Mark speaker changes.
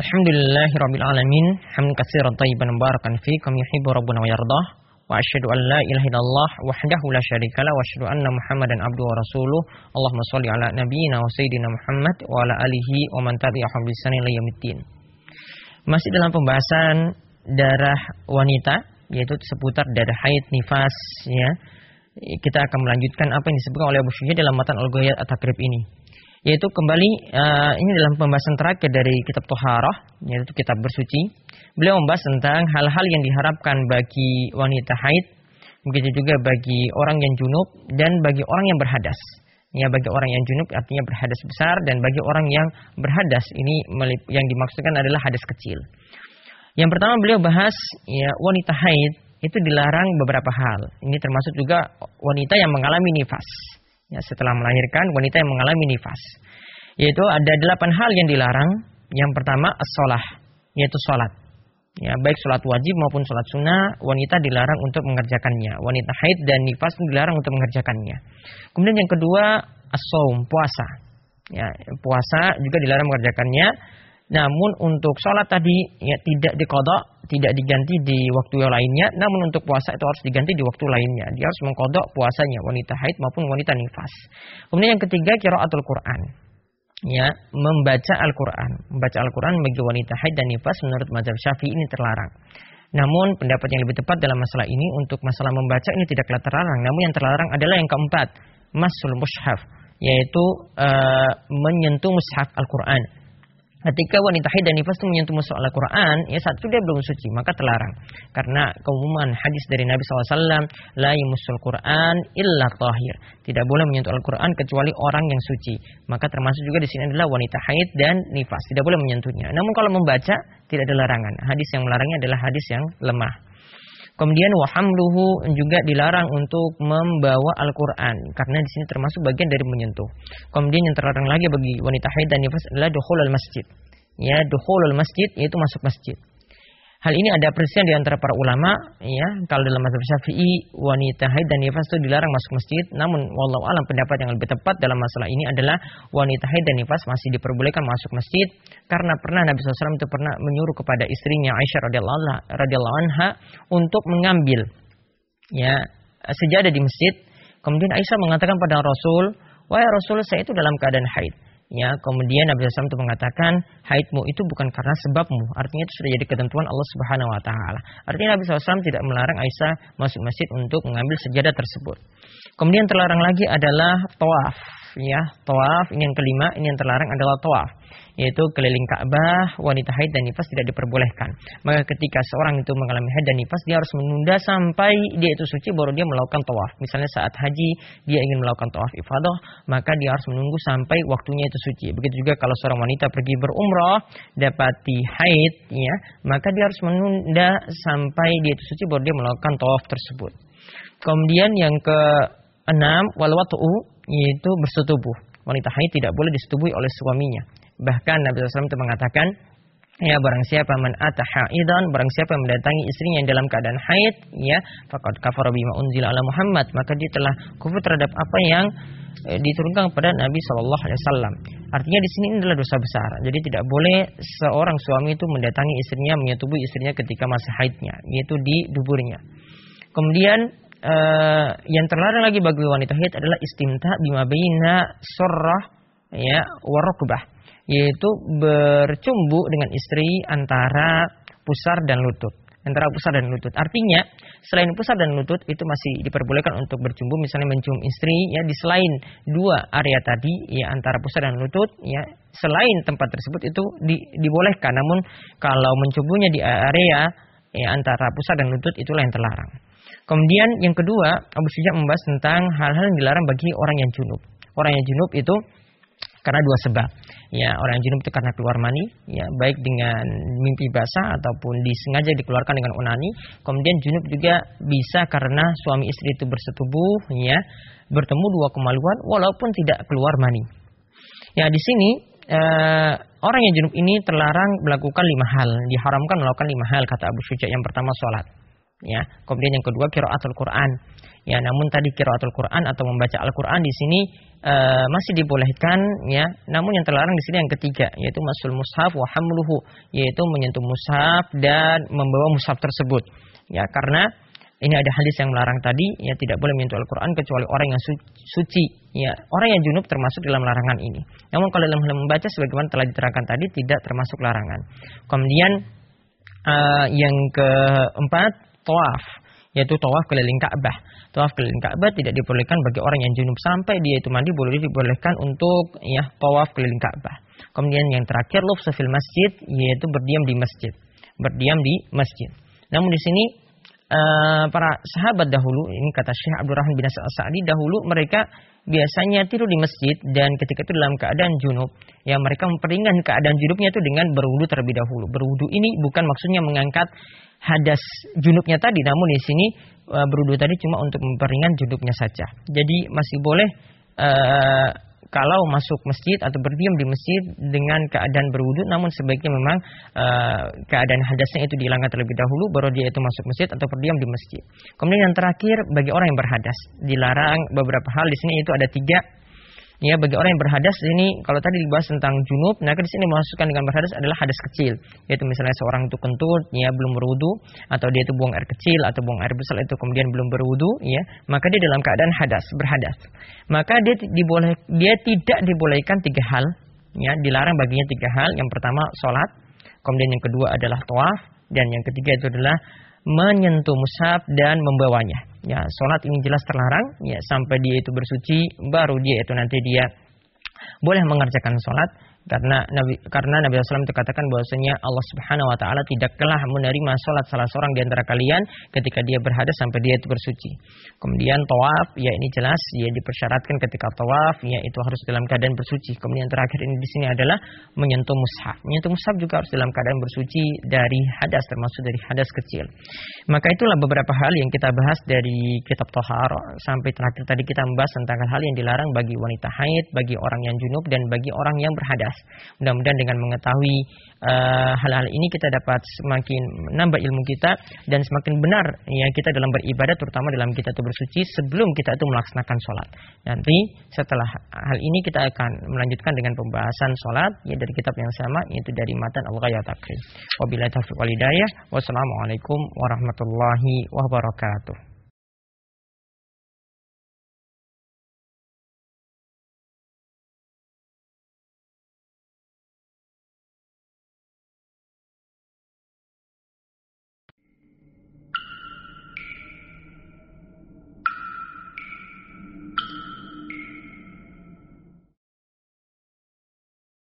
Speaker 1: Alhamdulillahirabbil alamin. Hamdan katsiran tayyiban mubarakan fi kam yuhibbu rabbuna wa yardah. Wa asyhadu an la ilaha illallah wahdahu la syarikalah wa asyhadu anna muhammadan abduhu wa rasuluh. Allahumma shalli ala nabiyyina wa sayyidina Muhammad wa ala alihi wa man tabi'ahum bi ihsan ila yaumiddin. Masih dalam pembahasan darah wanita yaitu seputar darah haid nifas ya. Kita akan melanjutkan apa yang disebutkan oleh Abu Syuja dalam matan Al-Ghayat At-Takrib ini yaitu kembali uh, ini dalam pembahasan terakhir dari kitab Toharah yaitu kitab bersuci. Beliau membahas tentang hal-hal yang diharapkan bagi wanita haid begitu juga bagi orang yang junub dan bagi orang yang berhadas. Ya bagi orang yang junub artinya berhadas besar dan bagi orang yang berhadas ini yang dimaksudkan adalah hadas kecil. Yang pertama beliau bahas ya wanita haid itu dilarang beberapa hal. Ini termasuk juga wanita yang mengalami nifas ya, setelah melahirkan wanita yang mengalami nifas. Yaitu ada delapan hal yang dilarang. Yang pertama as-sholah, yaitu sholat. Ya, baik sholat wajib maupun sholat sunnah, wanita dilarang untuk mengerjakannya. Wanita haid dan nifas dilarang untuk mengerjakannya. Kemudian yang kedua as puasa. Ya, puasa juga dilarang mengerjakannya. Namun untuk sholat tadi ya tidak dikodok, tidak diganti di waktu yang lainnya. Namun untuk puasa itu harus diganti di waktu lainnya. Dia harus mengkodok puasanya wanita haid maupun wanita nifas. Kemudian yang ketiga kiraatul Quran. Ya, membaca Al-Quran. Membaca Al-Quran bagi wanita haid dan nifas menurut mazhab Syafi'i ini terlarang. Namun pendapat yang lebih tepat dalam masalah ini untuk masalah membaca ini tidaklah terlarang. Namun yang terlarang adalah yang keempat, masul mushaf, yaitu uh, menyentuh mushaf Al-Quran Ketika wanita haid dan nifas itu menyentuh musuh Al-Quran, ya satu dia belum suci, maka terlarang. Karena keumuman hadis dari Nabi SAW, La yumusul Quran illa tahir. Tidak boleh menyentuh Al-Quran kecuali orang yang suci. Maka termasuk juga di sini adalah wanita haid dan nifas. Tidak boleh menyentuhnya. Namun kalau membaca, tidak ada larangan. Hadis yang melarangnya adalah hadis yang lemah. Kemudian wahamluhu juga dilarang untuk membawa Al-Quran karena di sini termasuk bagian dari menyentuh. Kemudian yang terlarang lagi bagi wanita haid dan nifas adalah dukhulul masjid. Ya, dukhulul masjid yaitu masuk masjid. Hal ini ada perselisihan di antara para ulama, ya. Kalau dalam mazhab Syafi'i, wanita haid dan nifas itu dilarang masuk masjid. Namun, wallahu alam pendapat yang lebih tepat dalam masalah ini adalah wanita haid dan nifas masih diperbolehkan masuk masjid karena pernah Nabi SAW itu pernah menyuruh kepada istrinya Aisyah radhiyallahu anha untuk mengambil ya sejadah di masjid. Kemudian Aisyah mengatakan pada Rasul, "Wahai Rasul, saya itu dalam keadaan haid." Ya, kemudian Nabi SAW itu mengatakan haidmu itu bukan karena sebabmu. Artinya itu sudah jadi ketentuan Allah Subhanahu Wa Taala. Artinya Nabi SAW tidak melarang Aisyah masuk masjid untuk mengambil sejadah tersebut. Kemudian terlarang lagi adalah tawaf. Ya, tawaf ini yang kelima. Ini yang terlarang adalah tawaf yaitu keliling Ka'bah, wanita haid dan nifas tidak diperbolehkan. Maka ketika seorang itu mengalami haid dan nifas, dia harus menunda sampai dia itu suci baru dia melakukan tawaf. Misalnya saat haji dia ingin melakukan tawaf ifadah, maka dia harus menunggu sampai waktunya itu suci. Begitu juga kalau seorang wanita pergi berumrah, dapati haid, ya, maka dia harus menunda sampai dia itu suci baru dia melakukan tawaf tersebut. Kemudian yang ke enam walwatu yaitu bersetubuh. Wanita haid tidak boleh disetubui oleh suaminya. Bahkan Nabi SAW itu mengatakan, Ya barang siapa man haidan barang siapa yang mendatangi istrinya yang dalam keadaan haid ya faqad kafara bima unzila ala Muhammad maka dia telah kufur terhadap apa yang eh, diturunkan kepada Nabi Shallallahu alaihi wasallam. Artinya di sini ini adalah dosa besar. Jadi tidak boleh seorang suami itu mendatangi istrinya menyetubui istrinya ketika masih haidnya, yaitu di duburnya. Kemudian eh, yang terlarang lagi bagi wanita haid adalah istimta bima baina surrah ya warokbah yaitu bercumbu dengan istri antara pusar dan lutut antara pusar dan lutut. Artinya, selain pusar dan lutut itu masih diperbolehkan untuk bercumbu misalnya mencium istri ya di selain dua area tadi ya antara pusar dan lutut ya selain tempat tersebut itu di, dibolehkan. Namun kalau mencumbunya di area ya antara pusar dan lutut itulah yang terlarang. Kemudian yang kedua, Abu Syuja membahas tentang hal-hal yang dilarang bagi orang yang junub. Orang yang junub itu karena dua sebab. Ya, orang yang junub itu karena keluar mani, ya, baik dengan mimpi basah ataupun disengaja dikeluarkan dengan onani. Kemudian junub juga bisa karena suami istri itu bersetubuh, ya, bertemu dua kemaluan walaupun tidak keluar mani. Ya, di sini eh, orang yang junub ini terlarang melakukan lima hal, diharamkan melakukan lima hal kata Abu Syuja. Yang pertama sholat, ya, kemudian yang kedua kiraatul Quran, Ya, namun tadi kiraatul Quran atau membaca Al-Quran di sini e, masih dibolehkan ya. Namun yang terlarang di sini yang ketiga yaitu masul mushaf wa hamluhu yaitu menyentuh mushaf dan membawa mushaf tersebut. Ya, karena ini ada hadis yang melarang tadi ya tidak boleh menyentuh Al-Qur'an kecuali orang yang suci. Ya orang yang junub termasuk dalam larangan ini. Namun kalau dalam hal membaca sebagaimana telah diterangkan tadi tidak termasuk larangan. Kemudian uh, yang keempat tawaf yaitu tawaf keliling Ka'bah. Tawaf keliling Ka'bah tidak dibolehkan bagi orang yang junub sampai dia itu mandi boleh dibolehkan untuk ya tawaf keliling Ka'bah. Kemudian yang terakhir lufsafil masjid yaitu berdiam di masjid. Berdiam di masjid. Namun di sini uh, para sahabat dahulu ini kata Syekh Abdurrahman bin Sa'di dahulu mereka biasanya tidur di masjid dan ketika itu dalam keadaan junub ya mereka memperingan keadaan junubnya itu dengan berwudu terlebih dahulu. Berwudu ini bukan maksudnya mengangkat hadas junubnya tadi namun di sini uh, berwudu tadi cuma untuk memperingan junubnya saja. Jadi masih boleh uh, kalau masuk masjid atau berdiam di masjid dengan keadaan berwudhu namun sebaiknya memang uh, keadaan hadasnya itu dihilangkan terlebih dahulu baru dia itu masuk masjid atau berdiam di masjid. Kemudian yang terakhir bagi orang yang berhadas dilarang beberapa hal di sini itu ada tiga Ya, bagi orang yang berhadas ini kalau tadi dibahas tentang junub, nah di sini masukkan dengan berhadas adalah hadas kecil, yaitu misalnya seorang itu kentut, ya belum berwudu atau dia itu buang air kecil atau buang air besar itu kemudian belum berwudu, ya, maka dia dalam keadaan hadas, berhadas. Maka dia diboleh dia tidak dibolehkan tiga hal, ya, dilarang baginya tiga hal. Yang pertama sholat, kemudian yang kedua adalah tawaf dan yang ketiga itu adalah menyentuh mushaf dan membawanya. Ya, sholat ini jelas terlarang. Ya, sampai dia itu bersuci, baru dia itu nanti dia boleh mengerjakan sholat karena Nabi karena Nabi SAW itu katakan bahwasanya Allah Subhanahu wa taala tidaklah menerima salat salah seorang di antara kalian ketika dia berhadas sampai dia itu bersuci. Kemudian tawaf ya ini jelas ya dipersyaratkan ketika tawaf ya itu harus dalam keadaan bersuci. Kemudian terakhir ini di sini adalah menyentuh mushaf. Menyentuh mushaf juga harus dalam keadaan bersuci dari hadas termasuk dari hadas kecil. Maka itulah beberapa hal yang kita bahas dari kitab Tohar sampai terakhir tadi kita membahas tentang hal-hal yang dilarang bagi wanita haid, bagi orang yang junub dan bagi orang yang berhadas. Mudah-mudahan dengan mengetahui eh, hal-hal uh, ini kita dapat semakin menambah ilmu kita dan semakin benar ya kita dalam beribadah terutama dalam kita itu bersuci sebelum kita itu melaksanakan sholat. Nanti setelah hal ini kita akan melanjutkan dengan pembahasan sholat ya dari kitab yang sama yaitu dari matan Al-Ghayat. Wabillahi taufiq walhidayah. Wassalamualaikum warahmatullahi wabarakatuh.